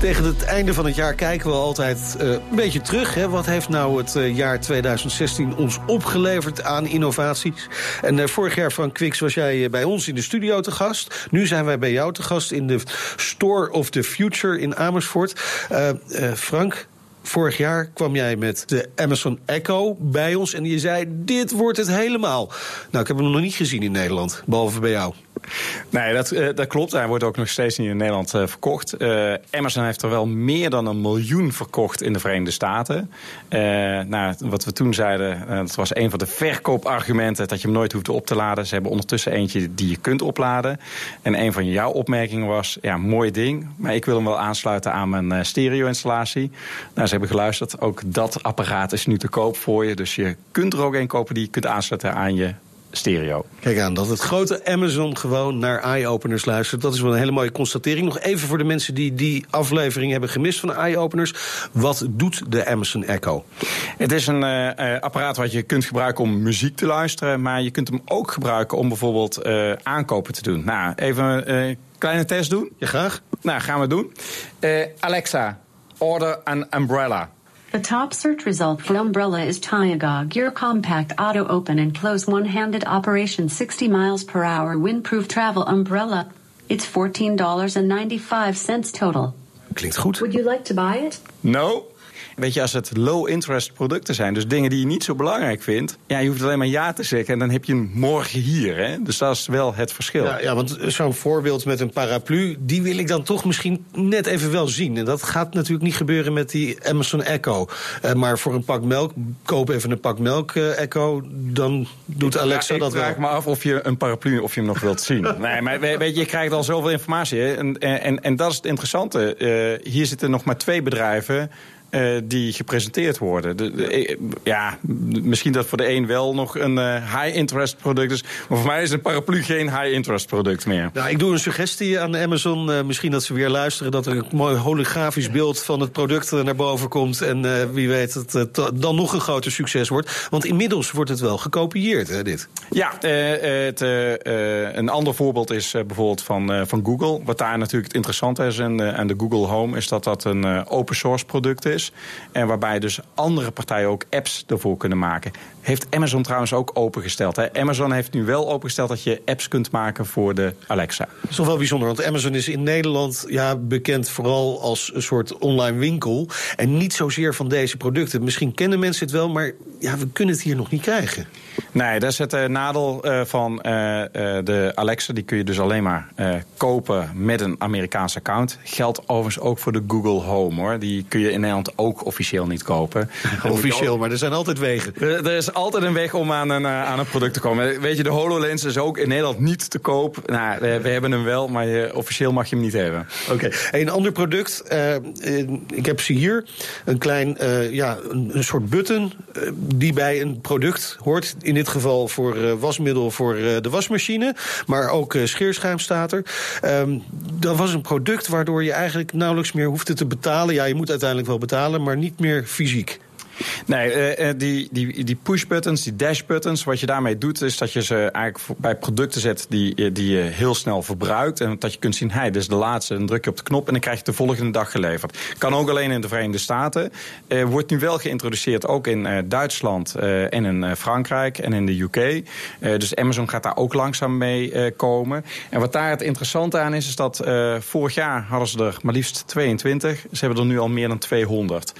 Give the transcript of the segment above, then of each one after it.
Tegen het einde van het jaar kijken we altijd uh, een beetje terug. Hè. Wat heeft nou het uh, jaar 2016 ons opgeleverd aan innovaties? En uh, vorig jaar, Frank Kwiks, was jij bij ons in de studio te gast. Nu zijn wij bij jou te gast in de Store of the Future in Amersfoort. Frank, Vorig jaar kwam jij met de Amazon Echo bij ons en je zei: Dit wordt het helemaal. Nou, ik heb hem nog niet gezien in Nederland, behalve bij jou. Nee, dat, uh, dat klopt. Hij wordt ook nog steeds niet in Nederland uh, verkocht. Uh, Amazon heeft er wel meer dan een miljoen verkocht in de Verenigde Staten. nou, wat we toen zeiden, dat was een van de verkoopargumenten... dat je hem nooit hoeft op te laden. Ze hebben ondertussen eentje die je kunt opladen. En een van jouw opmerkingen was, ja, mooi ding... maar ik wil hem wel aansluiten aan mijn stereo-installatie. Nou, ze hebben geluisterd. Ook dat apparaat is nu te koop voor je. Dus je kunt er ook een kopen die je kunt aansluiten aan je stereo. Kijk aan, dat het grote Amazon gewoon naar eye-openers luistert. Dat is wel een hele mooie constatering. Nog even voor de mensen die die aflevering hebben gemist van eye-openers. Wat doet de Amazon Echo? Het is een uh, apparaat wat je kunt gebruiken om muziek te luisteren. Maar je kunt hem ook gebruiken om bijvoorbeeld uh, aankopen te doen. Nou, even een kleine test doen. Ja, graag. Nou, gaan we doen. Alexa, order an umbrella. The top search result for umbrella is Tyaga Gear Compact Auto Open and Close One-Handed Operation 60 miles per hour windproof travel umbrella. It's $14.95 total. Klinkt goed. Would you like to buy it? No. Weet je, als het low-interest producten zijn, dus dingen die je niet zo belangrijk vindt, ja, je hoeft alleen maar ja te zeggen en dan heb je hem morgen hier. Hè? Dus dat is wel het verschil. Ja, ja want zo'n voorbeeld met een paraplu, die wil ik dan toch misschien net even wel zien. En dat gaat natuurlijk niet gebeuren met die Amazon Echo. Uh, maar voor een pak melk, koop even een pak melk uh, Echo, dan doet Alexa ja, dat wel. Ik vraag me af of je een paraplu, of je hem nog wilt zien. nee, maar weet je, je krijgt al zoveel informatie. Hè? En, en, en dat is het interessante. Uh, hier zitten nog maar twee bedrijven uh, die gepresenteerd worden. De, de, ja, misschien dat voor de een wel nog een uh, high-interest product is. Maar voor mij is een paraplu geen high-interest product meer. Nou, ik doe een suggestie aan Amazon. Uh, misschien dat ze weer luisteren. Dat er een mooi holografisch beeld van het product naar boven komt. En wie weet dat het dan nog een groter succes wordt. Want inmiddels wordt het wel gekopieerd, hè, dit. Ja, het, een ander voorbeeld is bijvoorbeeld van, van Google. Wat daar natuurlijk het interessante is aan de Google Home... is dat dat een open source product is. En waarbij dus andere partijen ook apps ervoor kunnen maken. Heeft Amazon trouwens ook opengesteld. Hè? Amazon heeft nu wel opengesteld dat je apps kunt maken voor de Alexa. Dat is toch wel bijzonder, want Amazon is in Nederland ja, bekend vooral als een soort online winkel. En niet zozeer van deze producten. Misschien kennen mensen het wel, maar ja, we kunnen het hier nog niet krijgen. Nee, dat is het nadeel uh, van uh, de Alexa. Die kun je dus alleen maar kopen met een Amerikaans account. Geldt overigens ook voor de Google Home hoor. Die kun je in Nederland ook officieel niet kopen. officieel, maar er zijn altijd wegen. Er, er is altijd een weg om aan een, aan een product te komen. Weet je, de HoloLens is ook in Nederland niet te koop. Nou, we, hebben hem wel, maar je, officieel mag je hem niet hebben. Oké, okay. een ander product. ik heb ze hier. Een klein, ja, een, een, soort button die bij een product hoort in dit geval voor uh, wasmiddel voor uh, de wasmachine. Maar ook uh, scheerschuim staat er. Um, dat was een product waardoor je eigenlijk nauwelijks meer hoefde te betalen. Ja, je moet uiteindelijk wel betalen, maar niet meer fysiek. Nee, uh, die, die, die push-buttons, die dash-buttons, wat je daarmee doet, is dat je ze eigenlijk bij producten zet die, die je heel snel verbruikt. En dat je kunt zien, hey, dit is de laatste. Dan druk je op de knop en dan krijg je de volgende dag geleverd. Kan ook alleen in de Verenigde Staten. Uh, wordt nu wel geïntroduceerd ook in Duitsland en in Frankrijk en in de UK. dus Amazon gaat daar ook langzaam mee komen. En wat daar het interessante aan is, is dat vorig jaar hadden ze er maar liefst 22. Ze hebben er nu al meer dan 200.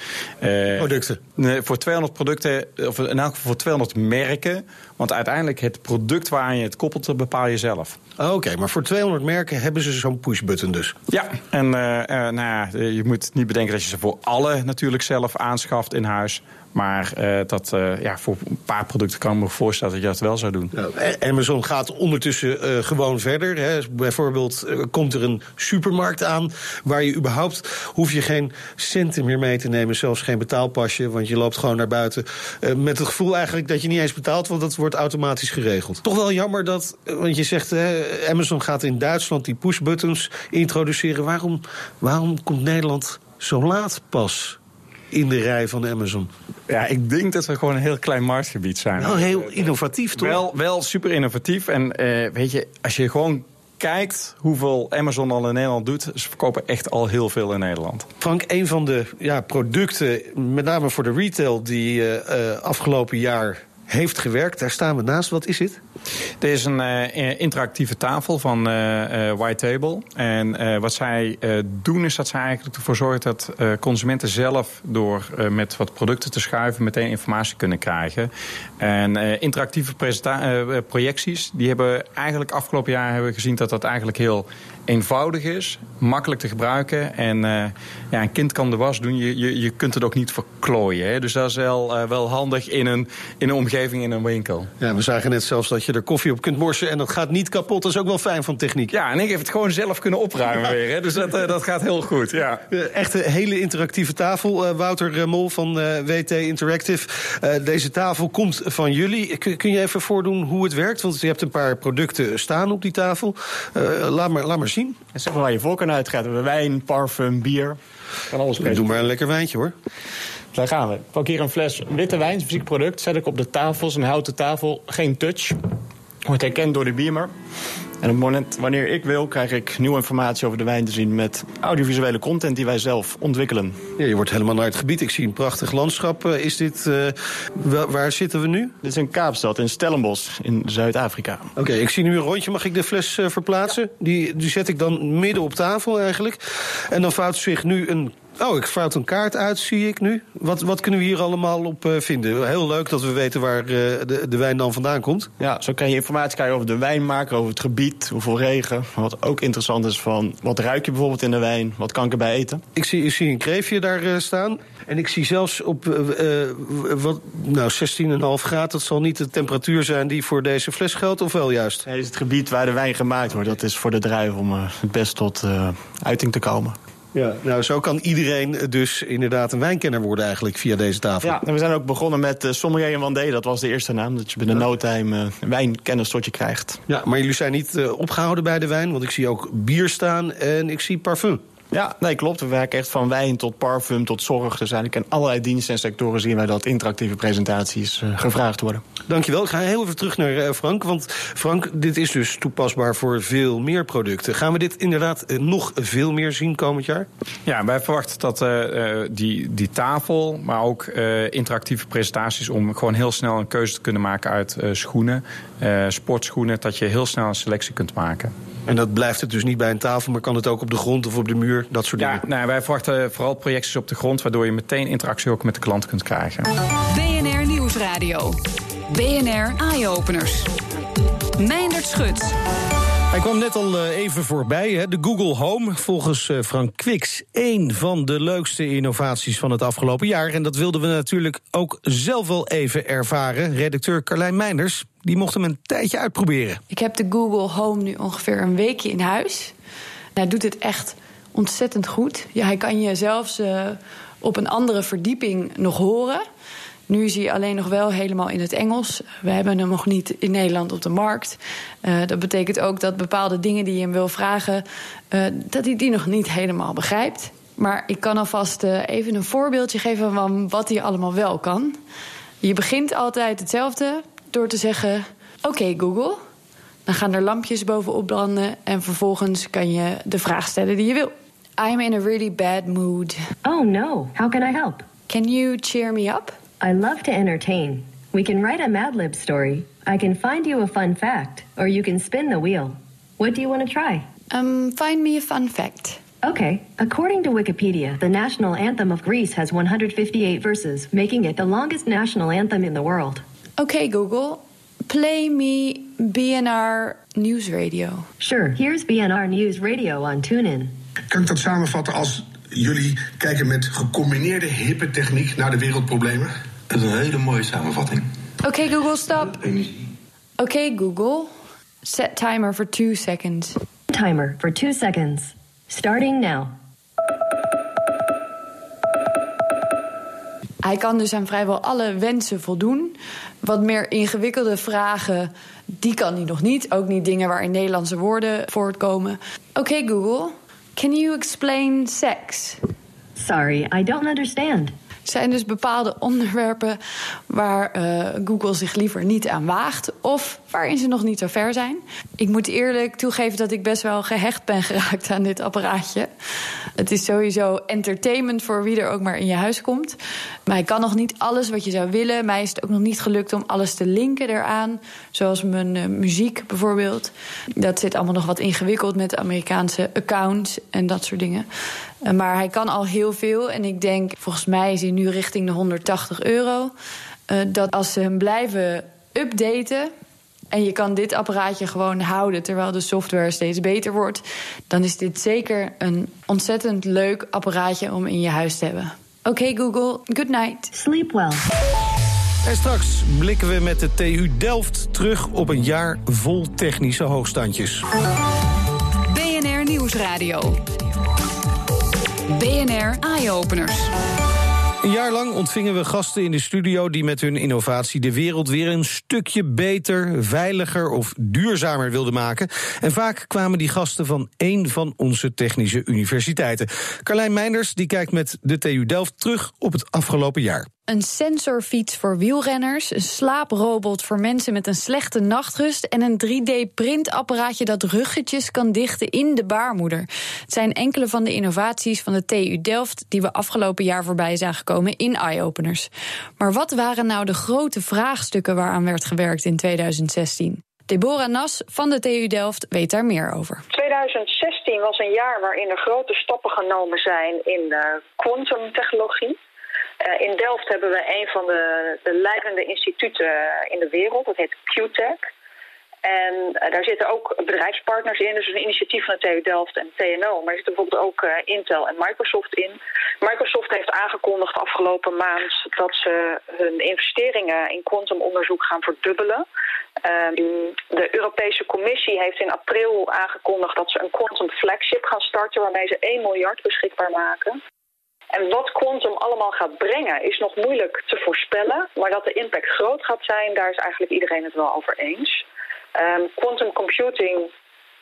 Producten voor 200 producten, of in elk geval voor 200 merken. Want uiteindelijk het product waar je het koppelt, bepaal je zelf. Oh, oké, maar voor 200 merken hebben ze zo'n pushbutton dus? Ja, en uh, uh, nou ja, je moet niet bedenken dat je ze voor alle natuurlijk zelf aanschaft in huis. Maar uh, dat, uh, ja, voor een paar producten kan ik me voorstellen dat je dat wel zou doen. Amazon gaat ondertussen uh, gewoon verder. Hè. Bijvoorbeeld komt er een supermarkt aan waar je überhaupt hoef je geen centen meer mee te nemen, zelfs geen betaalpasje, want je loopt gewoon naar buiten met het gevoel eigenlijk dat je niet eens betaalt, want dat wordt automatisch geregeld. Toch wel jammer dat, want je zegt Amazon gaat in Duitsland die pushbuttons introduceren. Waarom, waarom komt Nederland zo laat pas in de rij van Amazon? Ja, ik denk dat we gewoon een heel klein marktgebied zijn. Wel heel innovatief, toch? Wel, wel super innovatief. En eh, weet je, als je gewoon kijkt hoeveel Amazon al in Nederland doet, ze verkopen echt al heel veel in Nederland. Frank, een van de ja, producten, met name voor de retail, die eh, afgelopen jaar heeft gewerkt. Daar staan we naast. Wat is dit? Dit is een uh, interactieve tafel van uh, uh, White Table. En wat zij doen is dat zij eigenlijk ervoor zorgen dat consumenten zelf door met wat producten te schuiven meteen informatie kunnen krijgen. En interactieve projecties, die hebben eigenlijk afgelopen jaar hebben we gezien dat dat eigenlijk heel eenvoudig is, makkelijk te gebruiken. En ja, een kind kan de was doen, je, je, je kunt het ook niet verklooien. Hè? Dus dat is wel, wel handig in een, in een omgeving, in een winkel. Ja, we zagen net zelfs dat je er koffie op kunt morsen en dat gaat niet kapot. Dat is ook wel fijn van techniek. Ja, en ik heb het gewoon zelf kunnen opruimen weer. Hè? Dus dat, uh, dat gaat heel goed, ja. Echt een hele interactieve tafel. Wouter Mol van WT Interactive. deze tafel komt van jullie. Kun, kun je even voordoen hoe het werkt? Want je hebt een paar producten staan op die tafel. laat, maar, laat maar zien. En zeg maar waar je voorkeur uit gaat. We hebben wijn, parfum, bier. Kan alles mee. Doe maar een lekker wijntje hoor. Daar gaan we. Ik pak hier een fles witte wijn, een fysiek product. Zet ik op de tafel, een houten tafel. Geen touch. Wordt herkend door de biemer. En op het moment wanneer ik wil, krijg ik nieuwe informatie over de wijn te zien met audiovisuele content die wij zelf ontwikkelen. Ja, je wordt helemaal naar het gebied. Ik zie een prachtig landschap. Uh, is dit, uh, waar zitten we nu? Dit is in Kaapstad, in Stellenbosch, in Zuid-Afrika. Oké, okay, ik zie nu een rondje. Mag ik de fles uh, verplaatsen? Die, die zet ik dan midden op tafel eigenlijk. En dan vouwt zich nu een Oh, ik fout een kaart uit, zie ik nu. Wat, wat kunnen we hier allemaal op uh, vinden? Heel leuk dat we weten waar uh, de, de wijn dan vandaan komt. Ja, zo kan je informatie krijgen over de wijnmaker, over het gebied, hoeveel regen. Wat ook interessant is van, wat ruik je bijvoorbeeld in de wijn? Wat kan ik erbij eten? Ik zie, ik zie een kreefje daar uh, staan. En ik zie zelfs op wat, nou, 16,5 graden. Dat zal niet de temperatuur zijn die voor deze fles geldt, of wel juist? Nee, het is het gebied waar de wijn gemaakt wordt. Dat is voor de druif om het best tot uiting te komen. Ja, nou zo kan iedereen dus inderdaad een wijnkenner worden eigenlijk via deze tafel. Ja, en we zijn ook begonnen met uh, Sommelier en Wandé, dat was de eerste naam. Dat je binnen no time uh, wijnkennis tot je krijgt. Ja, maar jullie zijn niet uh, opgehouden bij de wijn, want ik zie ook bier staan en ik zie parfum. Ja, nee, klopt. We werken echt van wijn tot parfum tot zorg. Dus eigenlijk in allerlei diensten en sectoren zien wij dat interactieve presentaties uh, gevraagd worden. Dankjewel. Ik ga heel even terug naar uh, Frank. Want Frank, dit is dus toepasbaar voor veel meer producten. Gaan we dit inderdaad uh, nog veel meer zien komend jaar? Ja, wij verwachten dat die, die tafel, maar ook interactieve presentaties... om gewoon heel snel een keuze te kunnen maken uit schoenen, sportschoenen... dat je heel snel een selectie kunt maken. En dat blijft het dus niet bij een tafel, maar kan het ook op de grond of op de muur, dat soort ja, dingen? Nou, wij verwachten vooral projecties op de grond, waardoor je meteen interactie ook met de klant kunt krijgen. BNR Nieuwsradio. BNR Eye Openers. Meindert Schut. Hij kwam net al eh, even voorbij, de Google Home. Volgens eh, Frank Quix één van de leukste innovaties van het afgelopen jaar. En dat wilden we natuurlijk ook zelf wel even ervaren. Redacteur Carlijn Meinders, die mocht hem een tijdje uitproberen. Ik heb de Google Home nu ongeveer een weekje in huis. Hij doet het echt ontzettend goed. Ja, hij kan je zelfs uh, op een andere verdieping nog horen. Nu is hij alleen nog wel helemaal in het Engels. We hebben hem nog niet in Nederland op de markt. Uh, dat betekent ook dat bepaalde dingen die je hem wil vragen, uh, dat hij die nog niet helemaal begrijpt. Maar ik kan alvast uh, even een voorbeeldje geven van wat hij allemaal wel kan. Je begint altijd hetzelfde door te zeggen: Oké, okay, Google. Dan gaan er lampjes bovenop branden en vervolgens kan je de vraag stellen die je wil. I'm in a really bad mood. Oh no, how can I help? Can you cheer me up? I love to entertain. We can write a Mad Lib story. I can find you a fun fact, or you can spin the wheel. What do you want to try? Um, find me a fun fact. Okay. According to Wikipedia, the national anthem of Greece has 158 verses, making it the longest national anthem in the world. Okay, Google. Play me BNR News Radio. Sure. Here's BNR News Radio on TuneIn. Kan ik dat samenvatten als jullie kijken met gecombineerde hippe techniek naar de wereldproblemen? Dat is een hele mooie samenvatting. Oké, okay, Google, stop. Oké, okay, Google. Set timer for two seconds. Timer for two seconds. Starting now. Hij kan dus aan vrijwel alle wensen voldoen. Wat meer ingewikkelde vragen, die kan hij nog niet. Ook niet dingen waar in Nederlandse woorden voortkomen. Oké, okay, Google. Can you explain sex? Sorry, I don't understand. Zijn dus bepaalde onderwerpen waar uh, Google zich liever niet aan waagt of waarin ze nog niet zo ver zijn. Ik moet eerlijk toegeven dat ik best wel gehecht ben geraakt aan dit apparaatje. Het is sowieso entertainment voor wie er ook maar in je huis komt. Maar hij kan nog niet alles wat je zou willen. Mij is het ook nog niet gelukt om alles te linken eraan. Zoals mijn uh, muziek bijvoorbeeld. Dat zit allemaal nog wat ingewikkeld met Amerikaanse accounts en dat soort dingen. Uh, maar hij kan al heel veel. En ik denk, volgens mij is hij nu richting de 180 euro. Uh, dat als ze hem blijven updaten. En je kan dit apparaatje gewoon houden terwijl de software steeds beter wordt. Dan is dit zeker een ontzettend leuk apparaatje om in je huis te hebben. Oké, okay, Google, good night. Sleep well. En straks blikken we met de TU Delft terug op een jaar vol technische hoogstandjes. BNR Nieuwsradio. BNR Eye-Openers. Een jaar lang ontvingen we gasten in de studio die met hun innovatie de wereld weer een stukje beter, veiliger of duurzamer wilden maken. En vaak kwamen die gasten van één van onze technische universiteiten. Carlijn Meinders die kijkt met de TU Delft terug op het afgelopen jaar. Een sensorfiets voor wielrenners, een slaaprobot voor mensen met een slechte nachtrust en een 3D-printapparaatje dat ruggetjes kan dichten in de baarmoeder. Het zijn enkele van de innovaties van de TU Delft die we afgelopen jaar voorbij zagen komen in eye-openers. Maar wat waren nou de grote vraagstukken waaraan werd gewerkt in 2016? Deborah Nas van de TU Delft weet daar meer over. 2016 was een jaar waarin er grote stappen genomen zijn in quantumtechnologie. Uh, in Delft hebben we een van de, de leidende instituten in de wereld. Dat heet QTech. En uh, daar zitten ook bedrijfspartners in. Dus een initiatief van de TU Delft en TNO. Maar er zitten bijvoorbeeld ook Intel en Microsoft in. Microsoft heeft aangekondigd afgelopen maand dat ze hun investeringen in quantumonderzoek gaan verdubbelen. de Europese Commissie heeft in april aangekondigd dat ze een quantum flagship gaan starten waarmee ze 1 miljard beschikbaar maken. En wat quantum allemaal gaat brengen is nog moeilijk te voorspellen. Maar dat de impact groot gaat zijn, daar is eigenlijk iedereen het wel over eens. Um, quantum computing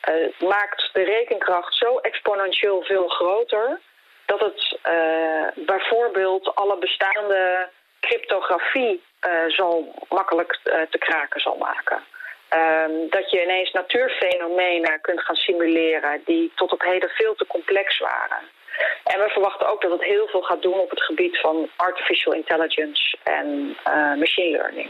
uh, maakt de rekenkracht zo exponentieel veel groter... dat het uh, bijvoorbeeld alle bestaande cryptografie uh, zo makkelijk te kraken zal maken. Um, dat je ineens natuurfenomenen kunt gaan simuleren die tot op heden veel te complex waren. En we verwachten ook dat het heel veel gaat doen op het gebied van artificial intelligence en uh, machine learning.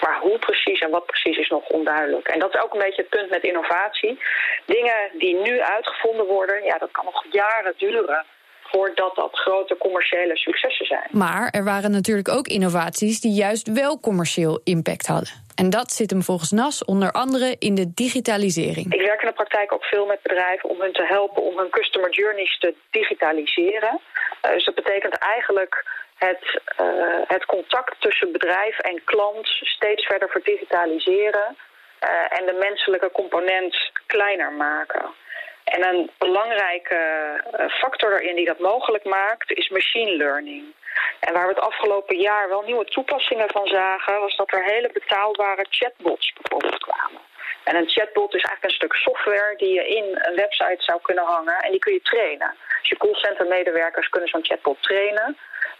Maar hoe precies en wat precies is nog onduidelijk. En dat is ook een beetje het punt met innovatie. Dingen die nu uitgevonden worden, ja, dat kan nog jaren duren voordat dat grote commerciële successen zijn. Maar er waren natuurlijk ook innovaties die juist wel commercieel impact hadden. En dat zit hem volgens NAS onder andere in de digitalisering. Ik werk in de praktijk ook veel met bedrijven om hun te helpen om hun customer journeys te digitaliseren. Uh, dus dat betekent eigenlijk het, uh, het contact tussen bedrijf en klant steeds verder verdigitaliseren. Uh, en de menselijke component kleiner maken. En een belangrijke factor daarin die dat mogelijk maakt is machine learning. En waar we het afgelopen jaar wel nieuwe toepassingen van zagen, was dat er hele betaalbare chatbots bijvoorbeeld kwamen. En een chatbot is eigenlijk een stuk software die je in een website zou kunnen hangen en die kun je trainen. Dus je callcenter medewerkers kunnen zo'n chatbot trainen,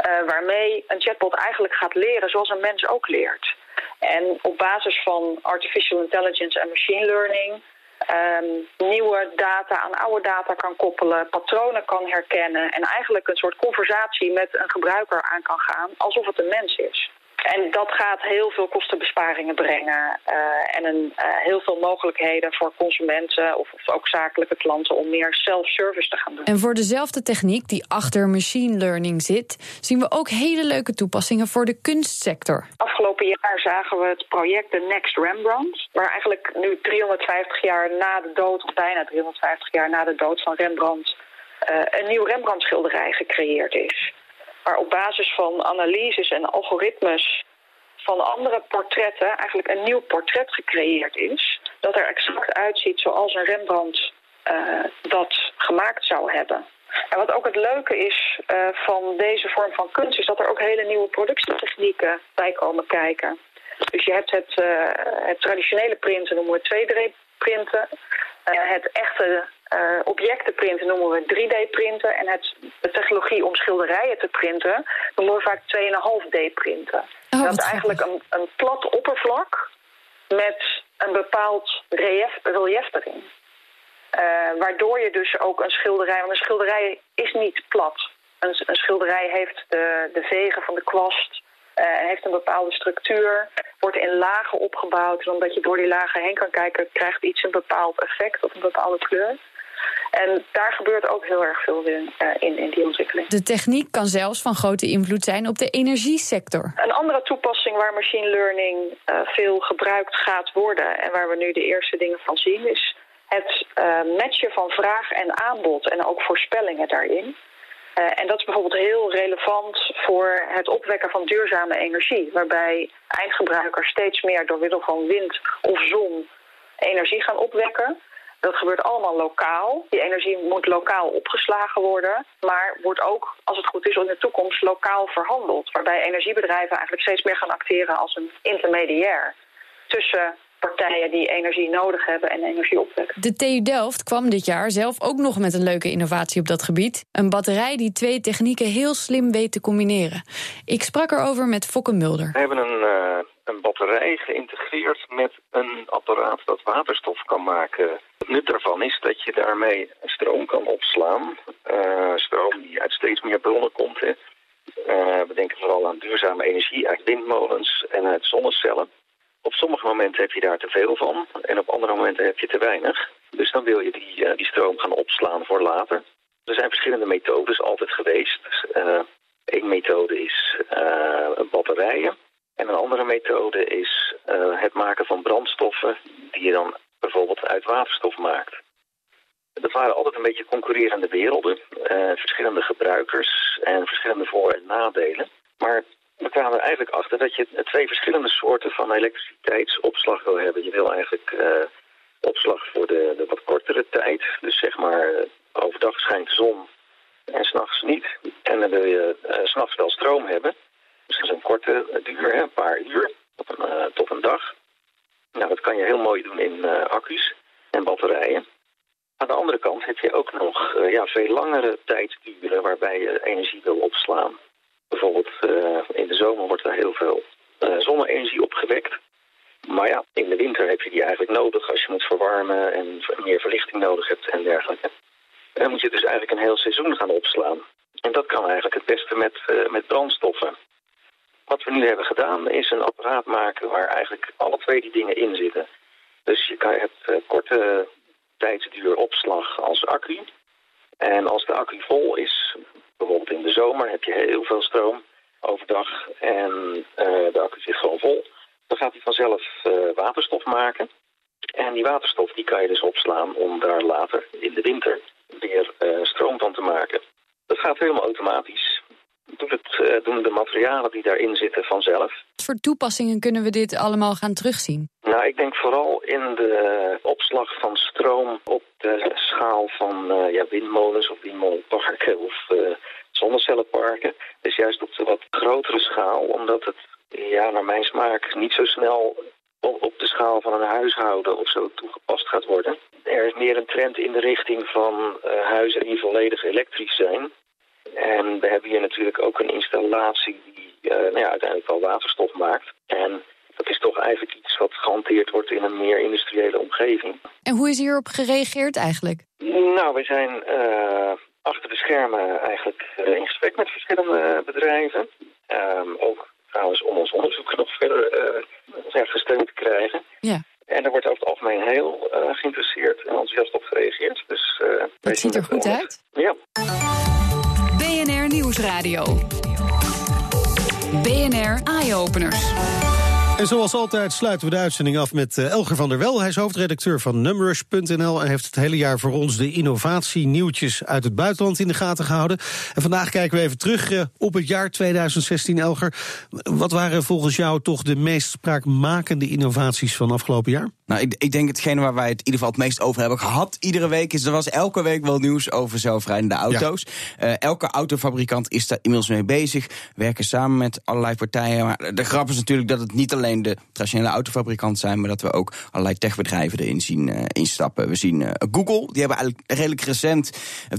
uh, waarmee een chatbot eigenlijk gaat leren zoals een mens ook leert. En op basis van artificial intelligence en machine learning um, nieuwe data aan oude data kan koppelen, patronen kan herkennen en eigenlijk een soort conversatie met een gebruiker aan kan gaan alsof het een mens is. En dat gaat heel veel kostenbesparingen brengen uh, en een, uh, heel veel mogelijkheden voor consumenten of, of, ook zakelijke klanten om meer self-service te gaan doen. En voor dezelfde techniek die achter machine learning zit, zien we ook hele leuke toepassingen voor de kunstsector. Afgelopen jaar zagen we het project The Next Rembrandt, waar eigenlijk nu 350 jaar na de dood, of bijna 350 jaar na de dood van Rembrandt, uh, een nieuw Rembrandt-schilderij gecreëerd is waar op basis van analyses en algoritmes van andere portretten eigenlijk een nieuw portret gecreëerd is. Dat er exact uitziet zoals een Rembrandt uh, dat gemaakt zou hebben. En wat ook het leuke is uh, van deze vorm van kunst, is dat er ook hele nieuwe productietechnieken bij komen kijken. Dus je hebt het, uh, het traditionele printen, noemen we 2D-printen. het echte Uh, objecten printen noemen we 3D-printen. En het, de technologie om schilderijen te printen noemen we vaak 2,5D printen. Oh, dat is eigenlijk een, een plat oppervlak met een bepaald relief, relief erin. Uh, waardoor je dus ook een schilderij... Want een schilderij is niet plat. Een, een schilderij heeft de, de vegen van de kwast... Uh, heeft een bepaalde structuur, wordt in lagen opgebouwd. En omdat je door die lagen heen kan kijken, krijgt iets een bepaald effect of een bepaalde kleur. En daar gebeurt ook heel erg veel in, uh, in, in die ontwikkeling. De techniek kan zelfs van grote invloed zijn op de energiesector. Een andere toepassing waar machine learning uh, veel gebruikt gaat worden... en waar we nu de eerste dingen van zien... is het uh, matchen van vraag en aanbod en ook voorspellingen daarin. Uh, en dat is bijvoorbeeld heel relevant voor het opwekken van duurzame energie... waarbij eindgebruikers steeds meer door middel van wind of zon energie gaan opwekken... Dat gebeurt allemaal lokaal. Die energie moet lokaal opgeslagen worden, maar wordt ook, als het goed is, in de toekomst lokaal verhandeld. Waarbij energiebedrijven eigenlijk steeds meer gaan acteren als een intermediair tussen partijen die energie nodig hebben en energie opwekken. De TU Delft kwam dit jaar zelf ook nog met een leuke innovatie op dat gebied. Een batterij die twee technieken heel slim weet te combineren. Ik sprak erover met Fokke Mulder. We hebben een, uh, een batterij geïntegreerd met een apparaat dat waterstof kan maken. Het nut daarvan is dat je daarmee stroom kan opslaan. Uh, stroom die uit steeds meer bronnen komt. Uh, we denken vooral aan duurzame energie uit windmolens en uit zonnecellen. Op sommige momenten heb je daar te veel van en op andere momenten heb je te weinig. Dus dan wil je die, uh, die stroom gaan opslaan voor later. Er zijn verschillende methodes altijd geweest. Eén methode is batterijen. En een andere methode is het maken van brandstoffen die je dan bijvoorbeeld uit waterstof maakt. Dat waren altijd een beetje concurrerende werelden. verschillende gebruikers en verschillende voor- en nadelen. Maar we kwamen er eigenlijk achter dat je twee verschillende soorten van elektriciteitsopslag wil hebben. Je wil eigenlijk uh, opslag voor de, de, wat kortere tijd. Dus zeg maar uh, overdag schijnt de zon en s'nachts niet. En dan wil je uh, s'nachts wel stroom hebben. Dus een korte duur, een paar uur tot tot een dag. Nou, dat kan je heel mooi doen in accu's en batterijen. Aan de andere kant heb je ook nog ja, veel langere tijdsduren waarbij je energie wil opslaan. Bijvoorbeeld uh, in de zomer wordt er heel veel zonne-energie opgewekt. Maar ja, in de winter heb je die eigenlijk nodig als je moet verwarmen en meer verlichting nodig hebt en dergelijke. En dan moet je dus eigenlijk een heel seizoen gaan opslaan. En dat kan eigenlijk het beste met, met brandstoffen. Wat we nu hebben gedaan is een apparaat maken waar eigenlijk alle twee die dingen in zitten. Dus je kan het korte tijdsduur opslag als accu. En als de accu vol is, bijvoorbeeld in de zomer heb je heel veel stroom overdag en uh, de accu zit gewoon vol. Dan gaat hij vanzelf uh, waterstof maken. En die waterstof die kan je dus opslaan om daar later in de winter weer stroom van te maken. Dat gaat helemaal automatisch. Het, doen de materialen die daarin zitten vanzelf. Wat voor toepassingen kunnen we dit allemaal gaan terugzien? Nou, ik denk vooral in de opslag van stroom op de schaal van uh, ja, windmolens of windmolenparken of uh, zonnecellenparken. Dus juist op de wat grotere schaal, omdat het ja, naar mijn smaak niet zo snel op de schaal van een huishouden of zo toegepast gaat worden. Er is meer een trend in de richting van uh, huizen die volledig elektrisch zijn. En we hebben hier natuurlijk ook een installatie die uh, nou ja, uiteindelijk wel waterstof maakt. En dat is toch eigenlijk iets wat gehanteerd wordt in een meer industriële omgeving. En hoe is hierop gereageerd eigenlijk? Nou, we zijn uh, achter de schermen eigenlijk uh, in gesprek met verschillende bedrijven. Um, ook trouwens om ons onderzoek nog verder uh, gesteund te krijgen. Ja. En er wordt over het algemeen heel geïnteresseerd en enthousiast op gereageerd. Dus, dat ziet er goed uit. Ja. Nieuwsradio. BNR Eye-Openers. En zoals altijd sluiten we de uitzending af met uh, Elger van der Wel. Hij is hoofdredacteur van Numrush.nl en heeft het hele jaar voor ons de innovatienieuwtjes uit het buitenland in de gaten gehouden. En vandaag kijken we even terug uh, op het jaar 2016, Elger. Wat waren volgens jou toch de meest spraakmakende innovaties van afgelopen jaar? Nou, ik, ik denk hetgene waar wij het in ieder geval het meest over hebben gehad iedere week is er was elke week wel nieuws over zelfrijdende auto's. Eh, elke autofabrikant is daar inmiddels mee bezig, werken samen met allerlei partijen. Maar de grap is natuurlijk dat het niet alleen de traditionele autofabrikanten zijn, maar dat we ook allerlei techbedrijven erin zien eh, instappen. We zien eh, Google, die hebben eigenlijk redelijk recent,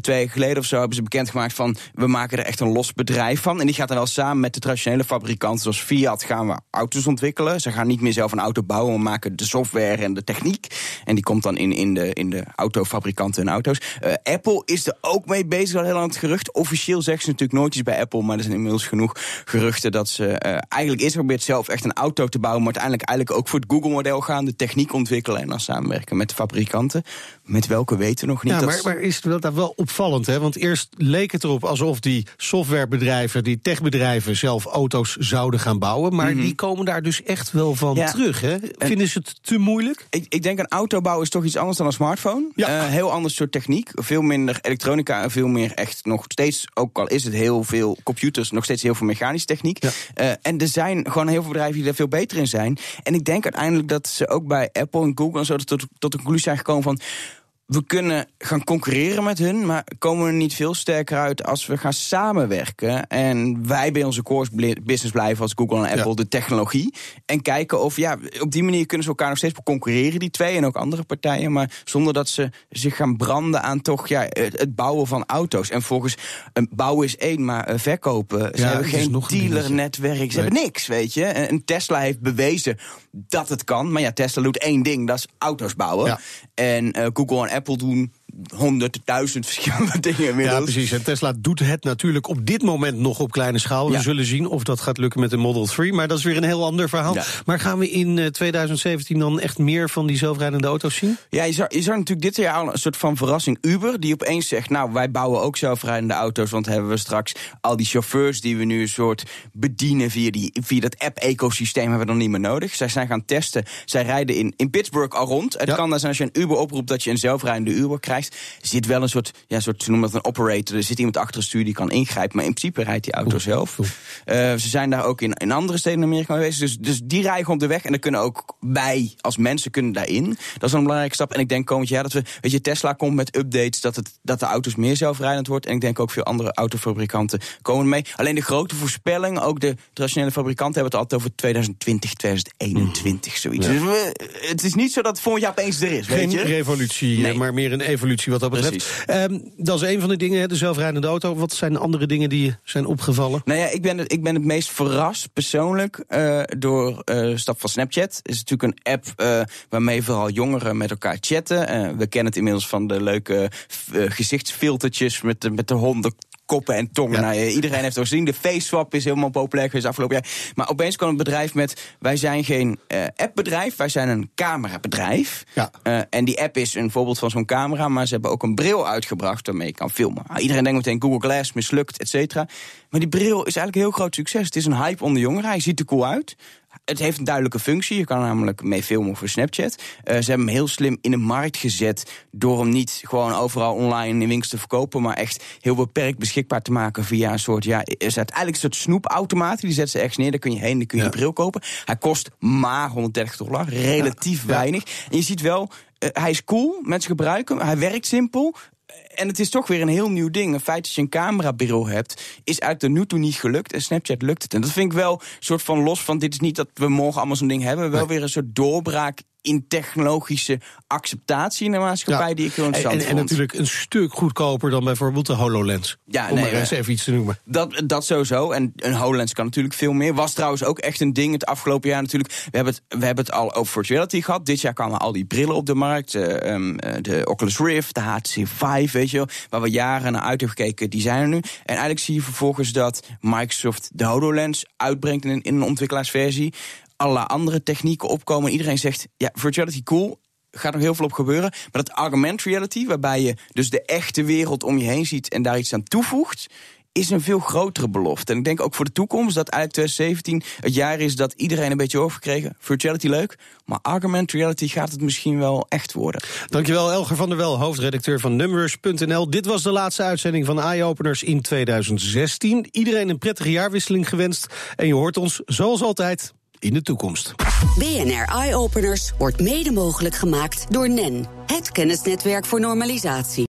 twee jaar geleden of zo, hebben ze bekendgemaakt van we maken er echt een los bedrijf van. En die gaat dan wel samen met de traditionele fabrikanten zoals Fiat gaan we auto's ontwikkelen. Ze gaan niet meer zelf een auto bouwen, maar maken de software en de techniek. En die komt dan in, in, de, in de autofabrikanten en auto's. Uh, Apple is er ook mee bezig, al heel lang het gerucht. Officieel zeggen ze natuurlijk nooit iets bij Apple, maar er zijn inmiddels genoeg geruchten dat ze uh, eigenlijk eerst probeert zelf echt een auto te bouwen, maar uiteindelijk eigenlijk ook voor het Google-model gaan, de techniek ontwikkelen en dan samenwerken met de fabrikanten. Met welke weten we nog niet. Ja, Dat maar, is- maar is het wel, wel opvallend, hè? Want eerst leek het erop alsof die softwarebedrijven, die techbedrijven zelf auto's zouden gaan bouwen. Maar die komen daar dus echt wel van Mhm. Ja. terug, hè? Vinden ze het te moeilijk? Ik, ik denk een auto bouwen is toch iets anders dan een smartphone. Eh, heel ander soort techniek. Veel minder elektronica en veel meer echt nog steeds, ook al is het heel veel computers, nog steeds heel veel mechanische techniek. Eh, en er zijn gewoon heel veel bedrijven die daar veel beter in zijn. En ik denk uiteindelijk dat ze ook bij Apple en Google en zo tot, tot de conclusie zijn gekomen van. We kunnen gaan concurreren met hun, maar komen we er niet veel sterker uit als we gaan samenwerken. En wij bij onze core business blijven als Google en Apple de technologie. En kijken of, ja, op die manier kunnen ze elkaar nog steeds concurreren, die twee en ook andere partijen. Maar zonder dat ze zich gaan branden aan toch, ja, het, het bouwen van auto's. En volgens, een bouwen is één, maar eh, verkopen. Ze Ja, hebben geen dealernetwerk, ze Nee. hebben niks, weet je. En Tesla heeft bewezen dat het kan. Maar ja, Tesla doet één ding, dat is auto's bouwen. Ja. En eh, Google en Apple doen honderdduizend verschillende dingen inmiddels. Ja, precies. En Tesla doet het natuurlijk op dit moment nog op kleine schaal. We zullen zien of dat gaat lukken met de Model 3. Maar dat is weer een heel ander verhaal. Ja. Maar gaan we in eh, 2017 dan echt meer van die zelfrijdende auto's zien? Ja, je zag, je zag natuurlijk dit jaar al een soort van verrassing. Uber, die opeens zegt, nou, wij bouwen ook zelfrijdende auto's... want hebben we straks al die chauffeurs die we nu een soort bedienen... via, die, via dat app-ecosysteem hebben we dan niet meer nodig. Zij zijn gaan testen. Zij rijden in, in Pittsburgh al rond. Het kan dan zijn als je een Uber oproept dat je een zelfrijdende Uber krijgt. Zit wel een soort, ja, soort ze noemen dat een operator. Er zit iemand achter het stuur die kan ingrijpen... maar in principe rijdt die auto zelf. Eh, ze zijn daar ook in, in andere steden in Amerika bezig. Dus, dus die rijden gewoon op de weg. En dan kunnen ook wij als mensen kunnen daarin. Dat is een belangrijke stap. En ik denk komend jaar dat we... Weet je, Tesla komt met updates dat, het, dat de auto's meer zelfrijdend wordt. En ik denk ook veel andere autofabrikanten komen mee. Alleen de grote voorspelling, ook de traditionele fabrikanten... hebben het altijd over 2020, 2021, zoiets. Ja. Dus we- het is niet zo dat het volgend jaar opeens er is, Geen weet je? revolutie, Nee. maar meer een evolutie wat dat betreft. Ehm, dat is een van de dingen, de zelfrijdende auto. Wat zijn andere dingen die zijn opgevallen? Nou ja, ik ben het, ik ben het meest verrast persoonlijk eh, door eh, de stap van Snapchat. Het is natuurlijk een app eh, waarmee vooral jongeren met elkaar chatten. We kennen het inmiddels van de leuke gezichtsfiltertjes met de, met de honden. Koppen en tongen. Nou, ja, iedereen heeft het gezien. De face swap is helemaal populair geweest afgelopen jaar. Maar opeens kwam een bedrijf met: wij zijn geen eh, appbedrijf, wij zijn een camerabedrijf. Eh, en die app is een voorbeeld van zo'n camera, maar ze hebben ook een bril uitgebracht waarmee je kan filmen. Nou, iedereen denkt meteen Google Glass mislukt, et cetera. Maar die bril is eigenlijk een heel groot succes. Het is een hype onder jongeren. Hij ziet er cool uit. Het heeft een duidelijke functie. Je kan er namelijk mee filmen voor Snapchat. Eh, ze hebben hem heel slim in de markt gezet. door hem niet gewoon overal online in winkels te verkopen. maar echt heel beperkt beschikbaar te maken via een soort. Ja, is uiteindelijk een soort snoepautomaat. Die zet ze ergens neer. Daar kun je heen, dan kun je een bril kopen. Hij kost maar 130 dollar. Relatief weinig. En je ziet wel. eh, hij is cool, mensen gebruiken hem, hij werkt simpel. En het is toch weer een heel nieuw ding. Het feit dat je een camerabril hebt, is eigenlijk tot nu toe niet gelukt. En Snapchat lukt het. En dat vind ik wel een soort van los van... dit is niet dat we morgen allemaal zo'n ding hebben. Wel weer een soort doorbraak in technologische acceptatie in de maatschappij... die ik heel en, interessant en, en vond. natuurlijk een stuk goedkoper dan bijvoorbeeld de HoloLens. Ja, Om nee, maar eens even iets te noemen. Dat, dat sowieso. En een HoloLens kan natuurlijk veel meer. Was trouwens ook echt een ding het afgelopen jaar natuurlijk. We hebben het, we hebben het al over virtual reality gehad. Dit jaar kwamen al die brillen op de markt. eh, ehm, eh, de Oculus Rift, de HTC Vive, weet je wel. Waar we jaren naar uit hebben gekeken, die zijn er nu. En eigenlijk zie je vervolgens dat Microsoft de HoloLens uitbrengt in een ontwikkelaarsversie. Allerlei andere technieken opkomen. Iedereen zegt, ja, virtual reality cool gaat nog heel veel op gebeuren. Maar dat augmented reality, waarbij je dus de echte wereld om je heen ziet en daar iets aan toevoegt, is een veel grotere belofte. En ik denk ook voor de toekomst dat eigenlijk 2017 het jaar is dat iedereen een beetje overgekregen. Virtuality leuk, maar augmented reality gaat het misschien wel echt worden. Dankjewel, Elger van der Wel, hoofdredacteur van Numbers.nl. Dit was de laatste uitzending van Eye-Openers in 2016. Iedereen een prettige jaarwisseling gewenst. En je hoort ons, zoals altijd, in de toekomst. BNR Eye Openers wordt mede mogelijk gemaakt door NEN, het kennisnetwerk voor normalisatie.